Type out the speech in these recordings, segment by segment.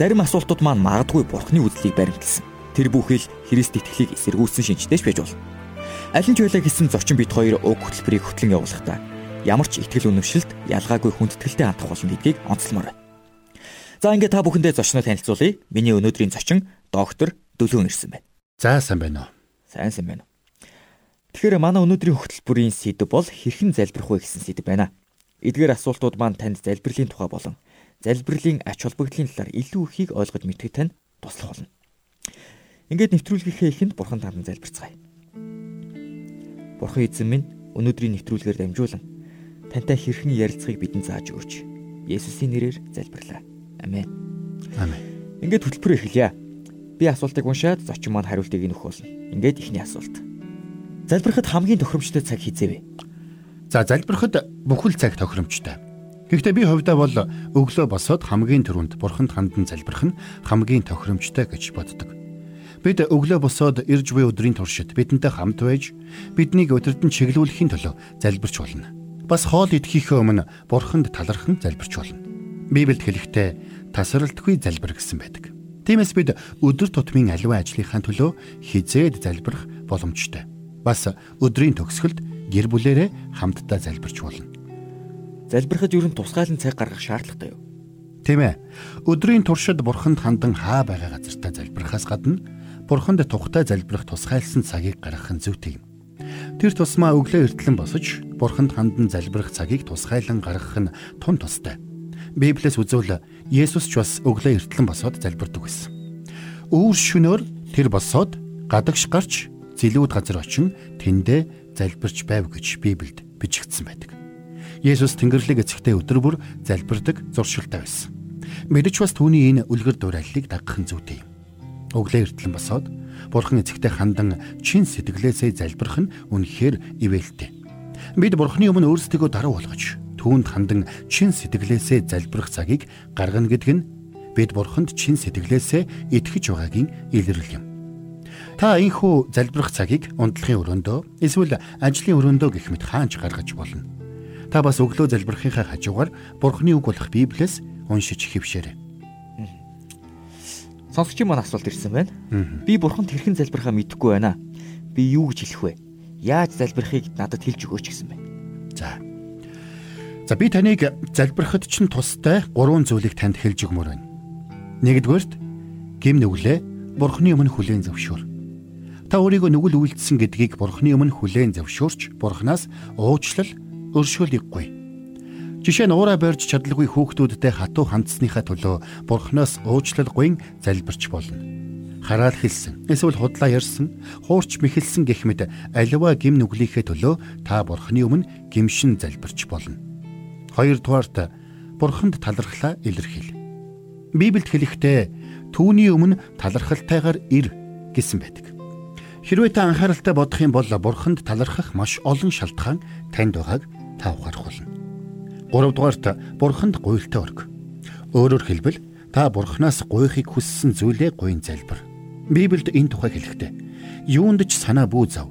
Зарим асуултууд маань магадгүй бурхны үзлийг баримтлсан. Тэр бүхэл Христ итгэлийг эсэргүүцсэн шинжтэйч байж болно. Аль нь ч байлаа гэсэн зочин бит хоёр уг хөтөлбөрийг хөтлөн явуулахдаа ямар ч итгэл үнэмшилт ялгаагүй хүндэтгэлтэй хандах болно гэдгийг онцлмоор байна. За ингээд та бүхэндээ зочноо танилцуулъя. Миний өнөөдрийн зочин доктор Дөлөөн ирсэн байна. За сайн байна уу? Сайн сайн байна. Тэгэхээр манай өнөөдрийн хөтөлбөрийн сэдэв бол хэрхэн залбирх вэ гэсэн сэдэв байна. Эдгээр асуултууд маань танд залбирлын тухай болон залбирлын ач холбогдлын талаар илүү ихийг ойлгож мэдхэд тань туслах болно. Ингээд нэвтрүүлгийнхээ эхэнд бурхан танд залбирцгаая. Бурхан эзэн минь өнөөдрийн нэвтрүүлгээр дамжуулан тантай хэрхэн ярилцахыг бидэнд зааж өгөөч. Есүсийн нэрээр залбирлаа. Амен. Амен. Ингээд хөтөлбөрөө эхэлье. Би асуултыг уншаад зочин маань хариултыг өгөх болно. Ингээд ихний асуулт. Залбирахад хамгийн тохиромжтой цаг хизээ вэ? За залбирахад бүхэл цаг тохиромжтой. Гэхдээ би хувьдаа бол өглөө босоод хамгийн түрүүнд бурханд хандан залбирх нь хамгийн тохиромжтой гэж боддог. Бид өглөө босоод ирж буй өдрийн туршид бидэнтэй хамт байж биднийг өдөртөн чиглүүлэхийн төлөө залбирч болно. Бас хоол идэхийнхээ өмнө бурханд талархан залбирч болно. Библиэд хэлэхдээ тасралтгүй залбир гэсэн байдаг. Тиймээс бид өдөр тутмын аливаа ажлынхаа төлөө хизээд залбирх боломжтой. Бас өдрийн төгсгөлд гэр бүлэрээ хамтдаа залбирч болно. Залбирахад юу н тусгаалan цаг гаргах шаардлагатай юу? Тийм ээ. Өдрийн туршид бурханд хандан хаа байгаа газартаа залбирахаас гадна бурханд тухтай залбирах тусгайлсан цагийг гаргах нь зүйтэй юм. Тэр тусмаа өглөө эртлэн босож бурханд хандан залбирах цагийг тусгайлан гаргах нь тун тустай. Библиэс үзвэл Есүс ч бас өглөө эртлэн босоод залбирдаг байсан. Өвөр шөнөөр тэр босоод гадагш гарч зилүүд газар очин тэндээ залбирч байв гэж Библиэд бичигдсэн байдаг. Есүс Тэнгэрлэг эцэгтэй өдөр бүр залбирдаг зуршилтай байсан. Мэдэж бас түүний энэ үлгэр дуурайллыг дагах нь зүйтэй юм. Өглөө эртлэн босоод Бурхан эцэгтэй хандан чин сэтгэлээсээ залбирх нь үнэхээр ивэлтэй. Бид Бурханы өмнө өөрсдөө даруй болгож түүнд хандан чин сэтгэлээсээ залбирх цагийг гаргана гэдэг нь бид Бурханд чин сэтгэлээсээ итгэж байгаагийн илэрлэл юм. Та энхүү залбирх цагийг унтлахын өрөөндөө эсвэл ажлын өрөөндөө гэх мэт хаанч гаргаж болно. Та бас өглөө залбирхийнхаа хажуугаар Бурхны үг болох Библиэс уншиж хэвшээрэй. Сонсогчийн маань асуулт ирсэн байна. Би Бурханд хэрхэн залбирхаа мэдэхгүй байна. Би юу гэж хэлэх вэ? Яаж залбирхыг надад хэлж өгөөч гэсэн байна. За. За би таныг залбирхад чинь тустай гурван зүйлийг танд хэлж өгмөр байна. Нэгдүгээрт гим нүглээ Бурхны өмнө хүлээн зөвшөөр. Та өөрийгөө нүгэл үйлдэлсэн гэдгийг Бурхны өмнө хүлээн зөвшөөрч Бурханаас уучлал өршөөлөггүй. Жишээ нь уураа барьж чадлагүй хүүхдүүдтэй хатуу хандсныхаа төлөө бурхноос уучлалгүй залбирч болно. Хараал хэлсэн, эсвэл худлаа ярьсан, хуурч мэхэлсэн гэх мэт аливаа гим нүглийнхээ төлөө та бурхны өмнө гимшин залбирч болно. Хоёрдугаарт бурханд талархлаа илэрхийл. Библиэд хэлэхдээ түүний өмнө талархалтайгаар ир гэсэн байдаг. Хэрвээ та анхааралтай бодох юм бол бурханд талархах маш олон шалтгаан танд байгааг та ухаарах болно. Гуравдугаарт бурханд гуйлтай өрг. Өөрөөр хэлбэл та бурхнаас гуйхыг хүссэн зүйлээ гуйн залбир. Библиэд энэ тухай хэлэхдээ юунд ч санаа бүү зав.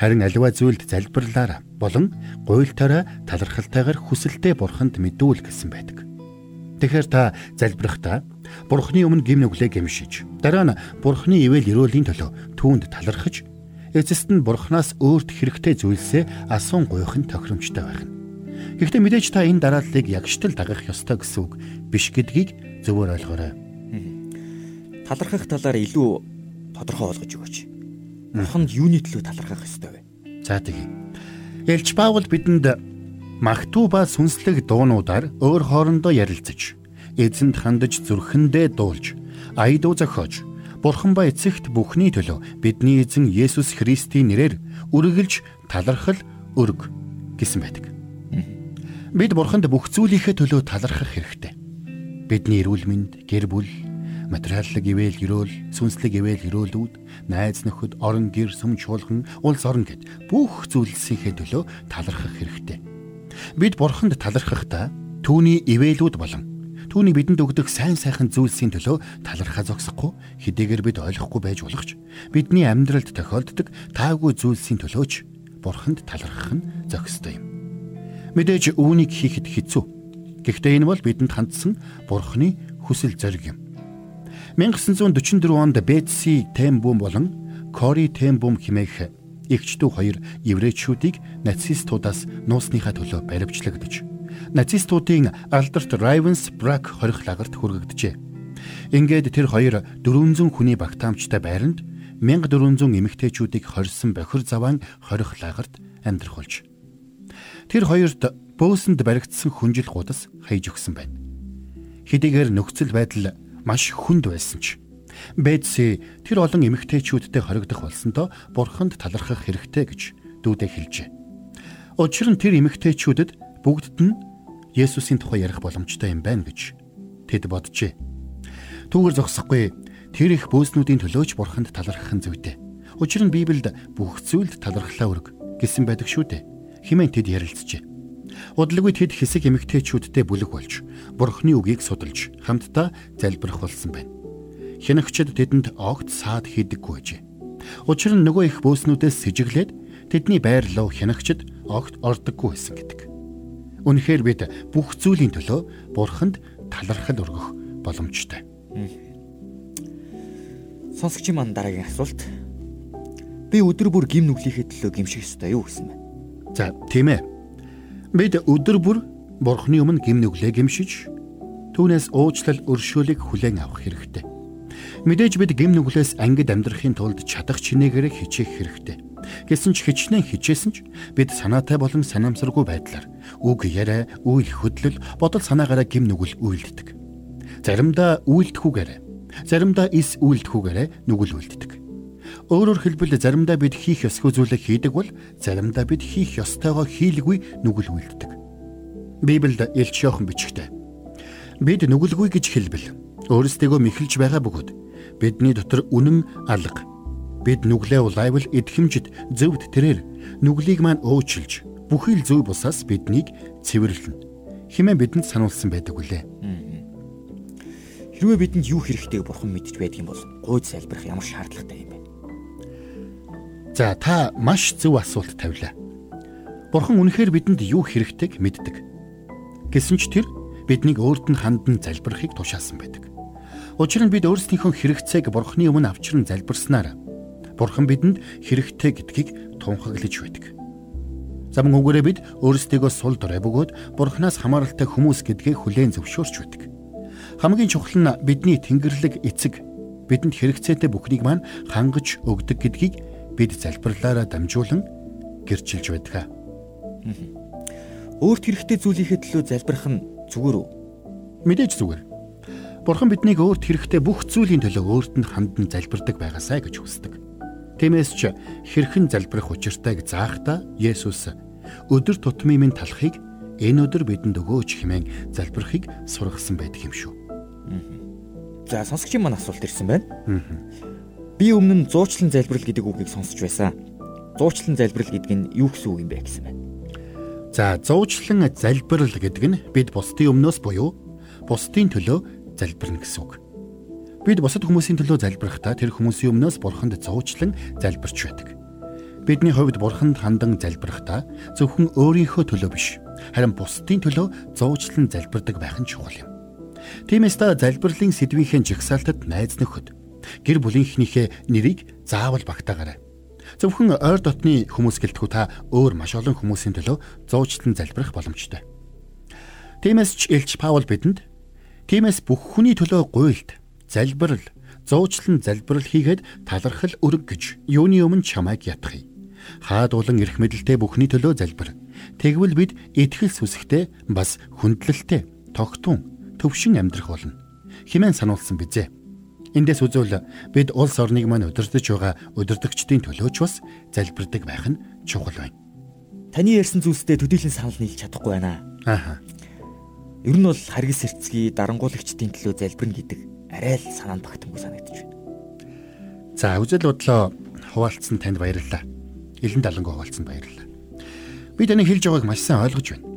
Харин аливаа зүйлд залбирлаараа болон гуйлтаараа талархалтайгаар хүсэлтэд бурханд мэдүүл гэсэн байдаг. Тэгэхээр та залбирахдаа Бурхны өмнө гим нүглээ гэмшиж, дараа нь Бурхны ивэл өрөөлийн төлөө түүнд талархаж эцэст нь бурхнаас өөрт хэрэгтэй зүйлсээ асуун гуйх нь тохиромжтой байх нь. Гэхдээ мэдээж та энэ дарааллыг ягштал дагах ёстой гэсэн үг биш гэдгийг зөвөр ойлгоорой. Талархах талаар илүү тодорхой болгож өгөөч. Бурханд юуны төлөө талархах ёстой вэ? За тэгье. Элч Паул бидэнд магтуу ба сүнслэг дуунуудаар өөр хоорондоо ярилцаж, эзэнд хандаж зүрхэндээ дуулж, аядуу зохиож Бурхан ба эцэгт бүхний төлөө бидний эзэн Есүс Христийн нэрээр үргэлж талархал өрг гэсэн байдаг. Бид Бурханд бүх зүйлийнхээ төлөө талархах хэрэгтэй. Бидний эрүүл мэнд, гэр бүл, материаллык ивэл гэрөөл, сүнслэг ивэл гэрөөлүүд, найз нөхөд, орон гэр, сүм чуулган, улс орон гэд бүх зүйлсийнхээ төлөө талархах хэрэгтэй. Бид бурханд талархахдаа түүний ивэлүүд болон түүний бидэнд өгдөг сайн сайхан зүйлсийн төлөө талархаа зогсохгүй хэдийгээр бид ойлгохгүй байж болох ч бидний амьдралд тохиолддог таагүй зүйлсийн төлөөч бурханд талархах нь зохистой юм. Мэдээж үүнийг хийхэд хэцүү. Гэхдээ энэ бол бидэнд хандсан бурхны хүсэл зориг юм. 1944 онд Бетси Тембум болон Кори Тембум хэмээх эгчдүү хоёр еврейчүүдийг нацистуудаас нуусныхаа төлөө баривчлагдаж нацистуудын алдарт Ravensbrück хорих лагерт хүргэжээ. Ингээд тэр хоёр 400 хүний багтаамжтай байранд 1400 эмэгтэйчүүдийг хорьсон бохир заваан хорих лагерт амьдрах болж. Тэр хоёрт бөөсөнд баригдсан хүнжил гудас хаяж өгсөн байна. Хэдийгээр нөхцөл байдал маш хүнд байсан ч Бэдси тэр олон эмэгтэйчүүдтэй хоригдох болсондоо бурханд талархах хэрэгтэй гэж дүүдээ хэлжээ. Учир нь тэр эмэгтэйчүүдэд бүгдд нь Есүсийн тухай ярих боломжтой юм байна гэж тэд боджээ. Түүгээр зогсохгүй тэр их бөөснүүдийн төлөөч бурханд талархах нь зүйтэй. Учир нь Библиэд бүх зүйлд талархлаа өрг гэсэн байдаг шүү дээ. Химэн тэд ярилцжээ. Удалгүй тэд хэсэг эмэгтэйчүүдтэй бүлэг болж Бурхны үгийг судалж хамтдаа залбирах болсон байна. Хянагчид тэдэнд огт саад хийдэггүй байжээ. Учир нь нөгөө их бөөснүүдээс сэжиглээд тэдний байр руу хянагчид огт ордоггүй байсан гэдэг. Үнэхээр бид бүх зүйлийн төлөө Бурханд талархал өргөх боломжтой. Сонсогчийн манд дараагийн асуулт. Би өдөр бүр гим нүглийнхээ төлөө гимших ёстой юу гэсэн бэ? За, тийм ээ. Бид өдөр бүр Бурхны өмнө гим нүглээ гимшиж түүнээс уучлал өршөөлийг хүлээн авах хэрэгтэй. Мэдээж бид гим нүглээс ангид амьдрахын тулд чадах чинээгээр хичээх хэрэгтэй. Гэсэн ч хичнээн хичээсэн ч бид санаатай болон санамсаргүй байдлаар үг яриа, үйл хөдлөл, бодол санаагаараа гим нүгэл үйлддэг. Заримдаа үйлдэхүүгээрээ, заримдаа эс үйлдэхүүгээрээ нүгэл үйлддэг. Өөрөөр хэлбэл заримдаа бид хийх ёсгүй зүйлийг хийдэг бол заримдаа бид хийх ёстойгоо хийлгүй нүгэл үйлддэг. Библиэд Илч Йохан бичгтээ бид нүгэлгүй гэж хэлбэл өөрсдийгөө мэхэлж байгаа бөгөөд бидний дотор үнэн алга бид нүглээ улайвал эдхэмжид зөвд тэрээр нүглийг маань өөчилж бүхий л зөв бусаас биднийг цэвэрлэнэ хэмээн бидэнд сануулсан байдаг үлээ. Хэрвээ бидэнд юу хэрэгтэй бурхан мэдж байдаг юм бол гуйд залбирах ямар шаардлагатай юм бэ? За та маш зөв асуулт тавилаа. Бурхан үнэхээр бидэнд юу хэрэгтэйг мэддэг. Гэсэн ч тэр биднийг өөрт нь хандан залбирахыг тушаасан байдаг. Учир нь бид өөрсдийнхөө хэрэгцээг Бурханы өмнө авчран залбирснаар Бурхан бидэнд хэрэгтэй гэдгийг тунхаглаж байдаг. За мөн үгээрээ бид өөрсдийгөө сул дорой бөгөөд Бурханаас хамааралтай хүмүүс гэдгийг хүлээн зөвшөөрч байдаг. Хамгийн чухал нь бидний Тэнгэрлэг эцэг бидэнд хэрэгцээтэй бүхнийг маань хангаж өгдөг гэдгийг бид залбирлаараа дамжуулан гэрчилж байдаг. Өөрт хэрэгтэй зүйлийнхээ төлөө залбирах нь зүгээр үү? Мэдээж зүгээр. Бурхан биднийг өөрт хэрэгтэй бүх зүйлийн төлөө өөрт нь хандан залбирдаг байгаасай гэж хүсдэг. Тиймээс ч хэрхэн залбирах учиртайг заахта Есүс өдөр тутмын минь талахыг энэ өдөр бидэнд өгөөч хэмээн залбирахыг сургасан байдаг юм шүү. За сонсогчийн маань асуулт ирсэн байна. Би өмнө нь зуучлан залбирал гэдэг үгийг сонсч байсан. Зуучлан залбирал гэдэг нь юу гэсэн үг юм бэ гэсэн байна. За зуучлан залбирал гэдэг нь бид бусдын өмнөөс буюу бусдын төлөө залбирна гэсэн үг. Бид бусад хүмүүсийн төлөө залбирахдаа тэр хүмүүсийн өмнөөс бурханд зуучлан залбирч байдаг. Бидний хувьд бурханд хандан залбирахдаа зөвхөн өөрийнхөө төлөө биш, харин бусдын төлөө зуучлан залбирдаг байх нь чухал юм. Тиймээс та залбирлын сэдвийнхээ жагсаалтад найз нөхөд гэр бүлийнхнийхээ нэрийг заавал багтаагаарай. Зөвхөн ойр дотны хүмүүс гэлтгүү та өөр маш олон хүмүүсийн төлөө зуучлан залбирах боломжтой. Тиймээс ч Илч Паул бидэнд тиймээс бүх хүний төлөө гуйлд, залбирал, зуучлан залбирал хийгээд талархал өрг гэж юуны өмнө чамайг ятгахыг. Хаад улан эрх мэдэлтэй бүхний төлөө залбир. Тэгвэл бид итгэл сүсгтэй бас хүндлэлтэй, тогтун, төвшин амьдрах болно. Химэн сануулсан бизээ. Эндээс үзвэл бид улс орныг маань удирдах байгаа удирдагчдын төлөөч бас залбирдаг байх нь чухал байна. Таны ярьсан зүйлстэй төдийлөн санал нийлж чадахгүй байна. Ааха. Ер нь бол харгас хэрцгий дарангуулагчдын төлөө залбирна гэдэг арай л санаанд багтангүй санагдаж байна. За үзэл бодлоо хуваалцсан танд баярлалаа. Илэн даланг хуваалцсан баярлалаа. Би таны хэлж байгааг маш сайн ойлгож байна.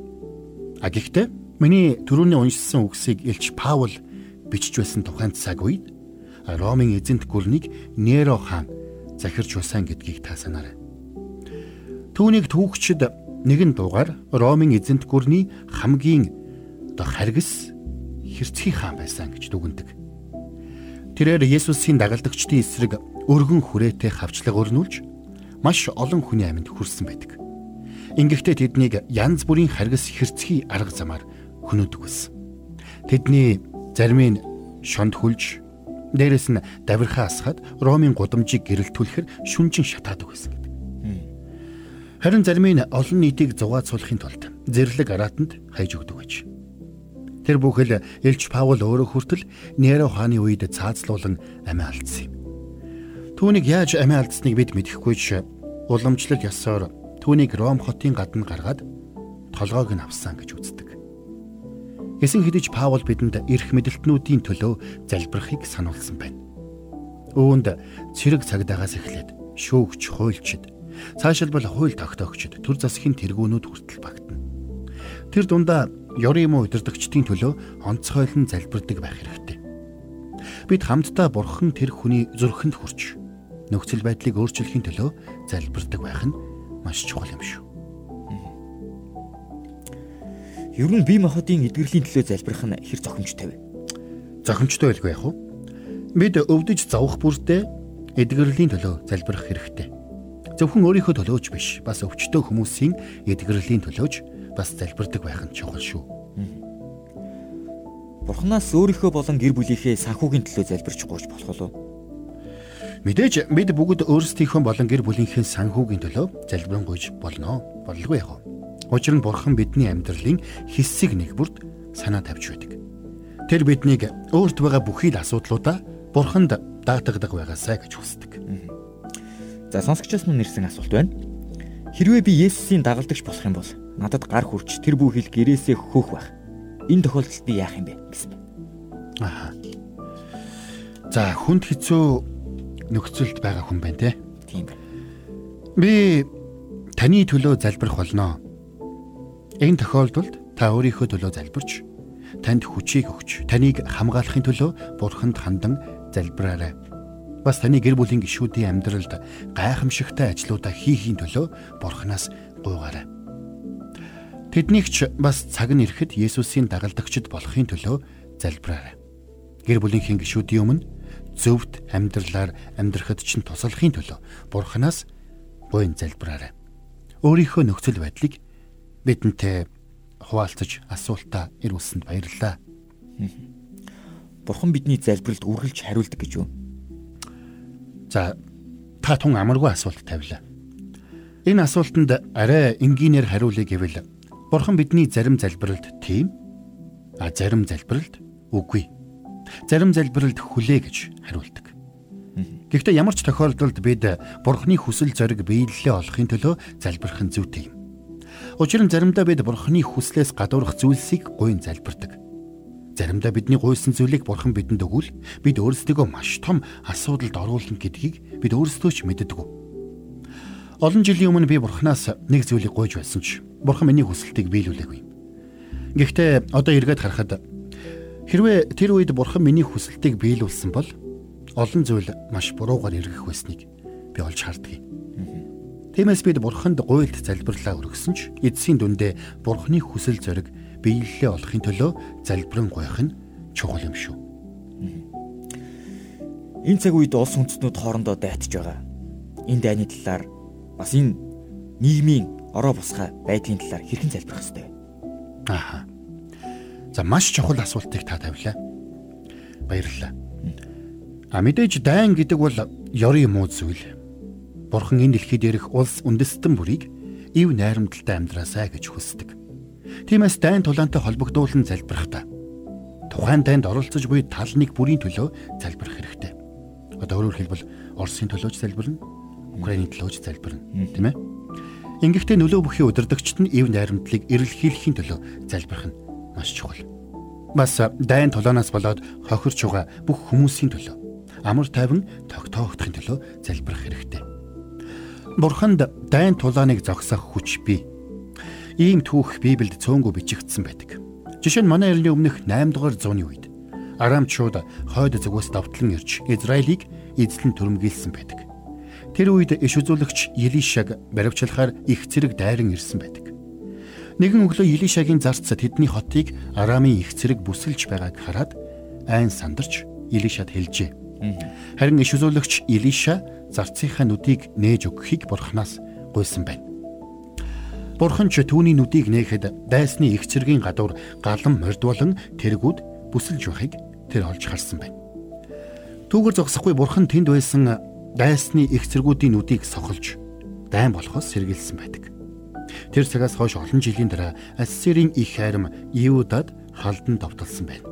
А гэхдээ миний түрүүний уншсан үгсийг Илч Паул бичиж байсан тухайн цаг үед Ромын эзэнт гүрнийг Неро хаан захирч усан гэдгийг та санаарай. Түүнийг түүхчид нэгэн дуугаар Ромын эзэнт гүрний хамгийн одоо харгас хэрцгий хаан байсан гэж дүгнэдэг. Тэрээр Есүсийн дагалдагчдын эсрэг өргөн хүрээтэй хавчлаг өрнүүлж маш олон хүний амьд хүрсэн байдаг. Ингэхдээ тэднийг янз бүрийн харгас хэрцгий арга замаар хөнөөдөг байсан. Тэдний зарим нь шонд хүлж дээрэс нь давирхаа асгаад Ромын гудамжийг гэрэлтүүлэхэр шүнжин шатаадаг байсан гэдэг. Харин зарим нь олон нийтийг зугаацуулахын тулд зэрлэг аратанд хайж өгдөг байж. Тэр бүхэл Элч Паул өөрөө хүртэл Неро хааны үед цаазлуулан амиа алдсан юм. Түүнийг яаж амиа алдсныг бид мэдэхгүй ч уламжлал ёсоор түүнийг Ром хотын гадна гаргаад толгойг нь авсан гэж үздэг. Эсэн хэдиж Паул бидэнд эрх мэдэлтнүүдийн төлөө залбирахыг сануулсан байна. Үүнд цэрэг цагдаагаас эхлээд шүүгч, хуульчид, цаашилбал хууль тогтоогчид, төр засгийн тэргүүнүүд хүртэл багтана. Тэр дундаа ёрын юм удирдагчдын төлөө онцгойлон залбирдаг байх хэрэгтэй. Бид хамтдаа бурхан тэр хүний зүрхэнд хүрч нөхцөл байдлыг өөрчлөхийн төлөө залбирдаг байх нь маш чухал юм шүү. Ер нь бие махбодын эдгэрлийн төлөө залбирах нь хэр зохимжтой вэ? Зохимжтой байлгүй яах вэ? Бид өвдөж зовх бүртээ эдгэрлийн төлөө залбирах хэрэгтэй. Зөвхөн өөрийнхөө төлөөч биш, бас өвчтөө хүмүүсийн эдгэрлийн төлөөч бас залбирдаг байх нь чухал шүү. Бурханаас өөрийнхөө болон гэр бүлийнхээ санхүүгийн төлөө залбирч гооч болох уу? Мэдээж бид бүгд өөрсдийнхөө болон гэр бүлийнхээ санхүүгийн төлөө залбирanгуйж болно. Боллгүй яах вэ? Учир нь бурхан бидний амьдралын хэсэг нэгбүрд санаа тавьж байдаг. Тэр биднийг өөрт байгаа бүхий л асуудлуудаа бурханд даатгадаг байгаасай гэж хүсдэг. За сонсогчоос мөн нэрсэн асуулт байна. Хэрвээ би Есүсийн дагалдагч болох юм бол надад гар хүрч тэр бүхэл гэрээсээ хөөх байх. Энэ тохиолдолд би яах юм бэ гэсэн байна. Аа. За хүнд хэцүү нөхцөлд байгаа хүн байна те. Тийм байна. Би таны төлөө залбирх болно Энэ тохиолдолд та өөрийнхөө төлөө залбирч танд хүчийг өгч таныг хамгаалахын төлөө бурханд хандан залбираарай. Бас таны гэр бүлийн гишүүдийн амьдралд гайхамшигтай ажлуудаа хийхийн төлөө бурханаас гуйгаарай. Тэднийг ч бас цаг нь ирэхэд Есүсийн дагалдагчд болохын төлөө залбираарай. Гэр бүлийнхээ гишүүдийн өмнө зөвхт амьдралаар амьдрахад чинь туслахын төлөө бурханаас буйн залбираарай. Өөрийнхөө нөхцөл байдлыг бидэнтэй хуваалцаж асуултаа ирүүлсэнд баярлалаа. Бурхан бидний залбиралд үргэлж хариулдаг гэж юу? За та тун амаргүй асуулт тавилаа. Энэ асуултанд арай энгийнээр хариулъя гэвэл Бурхан бидний зарим залбиралд тийм а зарим залбиралд үгүй. Зарим залбиралд хүлээ гэж хариулдаг. Гэхдээ ямар ч тохиолдолд бид Бурханы хүсэл зориг биелэлээ олохын төлөө залбирх нь зүйтэй юм. Учир нь заримдаа бид бурхны хүслээс гадуурх зүйлсийг гуйн залбирдаг. Заримдаа бидний гуйсан зүйлийг бурхан бидэнд өгвөл бид өөрсдөө маш том асуудалд оруулна гэдгийг бид өөрсдөө ч мэддэг. Олон жилийн өмнө би бурханаас нэг зүйлийг гуйж байсан ч бурхан миний хүсэлтийг биелүүлээгүй. Гэхдээ одоо эргээд харахад хэрвээ тэр үед бурхан миний хүсэлтийг биелүүлсэн бол олон зүйл маш буруугаар эргэх байсныг би олж хардгийг. Тиймээс бид бурханд гуйлд залбирлаа өргөсөн ч эдсийн дүндээ бурхны хүсэл зориг биелэлээ олохын төлөө залбирэн гуйх нь чухал юм шүү. Энэ цаг үед улс үндэстнүүд хоорондоо дайтж байгаа. Энэ дайны талаар бас энэ нийгмийн ороо босгай байдлын талаар хэрхэн залбирх ёстой вэ? Аа. За маш чухал асуултыг та тавилаа. Баярлалаа. А мэдээж дайн гэдэг бол ёрын муу зүйл Бурхан энэ дэлхий дээрх улс үндэстэн бүрийг ив найрамдалтай амьдраасай гэж хүсдэг. Тиймээс дайн тулаантай холбогдуулан залбирахдаа тухайн дайнд оролцож буй тал нэг бүрийн төлөө залбирах хэрэгтэй. Одоо өөрөөр хэлбэл Оросын төлөөч залбирна, Украиний төлөөч залбирна, тийм ээ? Ингэхдээ нөлөө бүхий удирдагчд нь ив найрамдлыг эрэлхийлэхийн төлөө залбирх нь маш чухал. Бас дайн тулаанаас болоод хохирч байгаа бүх хүмүүсийн төлөө амар тайван тогтоогдохын төлөө залбирах хэрэгтэй. Бурханд дайн тулааныг зогсоох хүч бий. Ийм түүх Библиэд цөөнгөө бичигдсэн байдаг. Жишээ нь манай эртний өмнөх 8 дугаар зууны үед Арамчууд хойд зүгээс давтлан ирж Израилийг эзлэн түрэмгийлсэн байдаг. Тэр үед иш үзүүлэгч Елишаг баривчлахаар их зэрэг дайран ирсэн байдаг. Нэгэн өглөө Елишагийн зарц тэдний хотыг Арамын их зэрэг бүсэлж байгааг хараад айн сандарч Елишад хэлжээ. Харин иш үзүүлэгч Елиша зарцынхаа нүдийг нээж өгөхийг бурхнаас гуйсан байна. Бурхан ч түүний нүдийг нээхэд дайсны их цэргийн гадуур галан морд болон тэргүүд бүсэлж байхыг тэр олж харсан байна. Түүгээр зогсохгүй бурхан тэнд байсан дайсны их цэргүүдийн нүдийг сохолж дайн болохоос сэргийлсэн байдаг. Тэр цагаас хойш олон жилийн дараа Ассирийн их хайрам Иудад халдан довтолсон байна.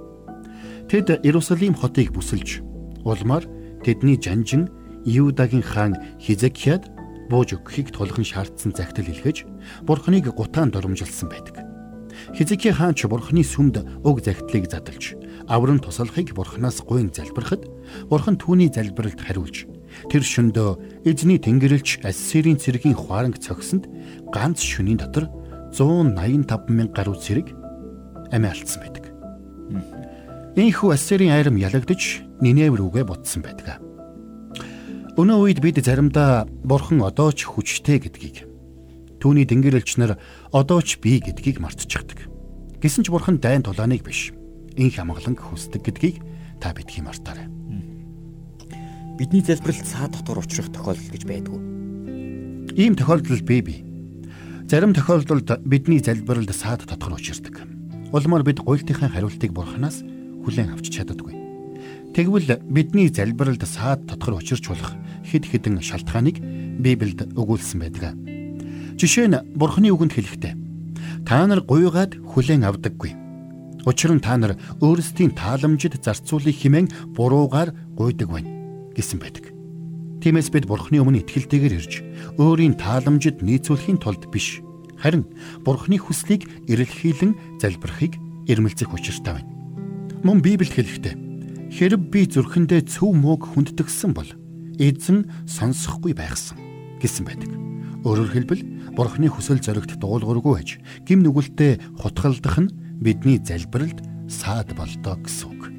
Тэд Иерусалим хотыг бүсэлж улмаар тэдний жанжин Иудагийн хаан Хизекияд бууж өгөхийг тулхан шаардсан загтал илгээж бурхныг гутаан доромжилсан байдаг. Хизекия хаан ч бурхны сүмд уг загтлыг задалж авран тусалахыг бурхнаас гуйн залбирахад бурхан түүний залбиралд хариулж тэр шөндөө эзний тэнгэрлэгч Ассирийн цэргийн хуаранг цогсонд ганц шөнийн дотор 185 мянган гаруй цэрэг амиа алдсан байдаг. Ийхүү Ассирийн айрам ялагдж Нинев рүүгээ бутсан байдаг. Өнөө үед бид заримдаа бурхан одоо ч хүчтэй гэдгийг түүний дэнгэрлэгч нар одоо ч бий гэдгийг мартчихдаг. Гэсэн ч бурхан дайн тулааныг биш инх амгаланг хүсдэг гэдгийг та бидхий мартаарай. Бидний залбиралд саа дотор учрах тохиолдол гэж байдгүй. Ийм тохиолдол бий бий. Зарим тохиолдолд бидний залбиралд саад дотор учирдаг. Улмаар бид гуйлтынхаа хариултыг бурханаас хүлээн авч чаддаггүй. Тэгвэл бидний залбиралд саад дотор учирч болох хэд хэдэн шалтгааныг Библиэд өгүүлсэн байдаг. Жишээ нь Бурхны үгэнд хэлэхдээ та нар гуйгаад хүлээн авдаггүй. Учир нь та нар өөрсдийн тааламжид зарцуулах хэмээн буруугаар гуйдаг байна гэсэн байдаг. Тиймээс бид Бурхны өмнө итгэлтэйгээр ирж өөрийн тааламжид нийцүүлэхийн тулд биш харин Бурхны хүслийг эрэлхийлэн залбирахыг эрмэлзэх учиртай байна. Мөн Библиэд хэлэхдээ хэрэг би зүрхэндээ цөв мөөг хүндтгсэн бол эзэн сонсохгүй байхсан гэсэн байдаг. Өөрөөр хэлбэл Бурхны хүсэл зоригт дуулуургүй аж гим нүгэлтэд хутгалдах нь бидний залбиралд саад болдоо гэсэн үг.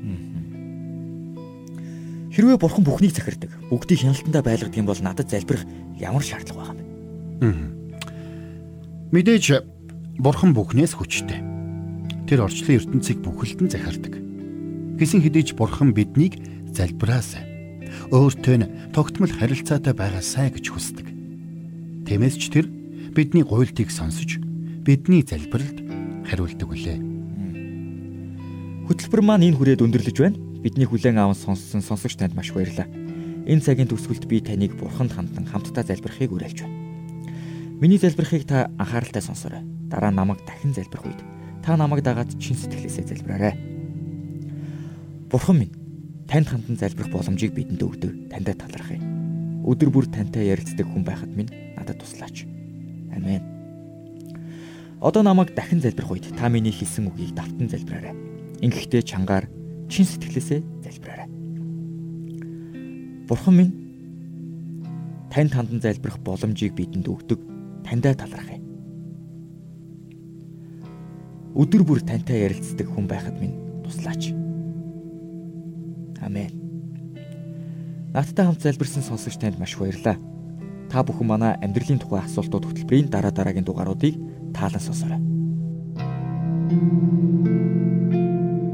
Хэрвээ Бурхан бүхнийг захирдаг, бүгдийг хяналтандаа байлгадаг юм бол надад залбирах ямар шаардлага байгаа юм? Мэдээж Бурхан бүхнээс хүчтэй. Тэр орчлон ертөнцийг бүхэлдэн захирдаг. Гэсэн хэдий ч Бурхан биднийг залбираасай өөртөө нь тогтмол харилцаатай байгаасай гэж хүсдэг. Тиймээс ч тэр бидний гуйлтыг сонсож бидний залбиралд хариулдаг үлээ. Хөтөлбөр маань энэ хүрээд өндөрлөж байна. Бидний хүлээн аван сонссон сонсогч танд маш баярлалаа. Энэ цагийн төгсгөлд би таныг бурханд хандан хамтдаа залбирахыг уриалж байна. Миний залбирахыг та анхааралтай сонсоорой. Дараа намайг дахин залбирх үед та намайг дагаад чин сэтгэлээсээ залбираарай. Бурхан минь танд хандан залбирх боломжийг бидэнд өгдөг. Тантай талархъя. Өдөр бүр тантай ярилцдаг хүн байхад минь надад туслаач. Амен. Одоо намайг дахин залбирх үед та миний хэлсэн үгийг давтан залбираарай. Ингэхдээ чангаар чин сэтгэлээсээ залбираарай. Бурхан минь танд хандан залбирх боломжийг бидэнд өгдөг. Тантай талархъя. Өдөр бүр тантай ярилцдаг хүн байхад минь туслаач. Амен. Надтай хамт залбирсан сонсогч танд маш баярлалаа. Та бүхэн манай амьдралын тухай асуултууд хөтөлбөрийн дараа дараагийн дугааруудыг таалан сонсоорой.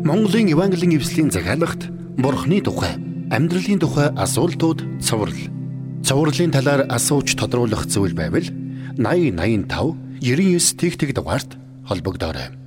Монголын Евангелийн эвслийн захиалагт Бурхны тухай, амьдралын тухай асуултууд цоврал. Цоврлын талаар асууж тодруулах зүйл байвал 8085 99 тэгтэг дугаард холбогдоорой.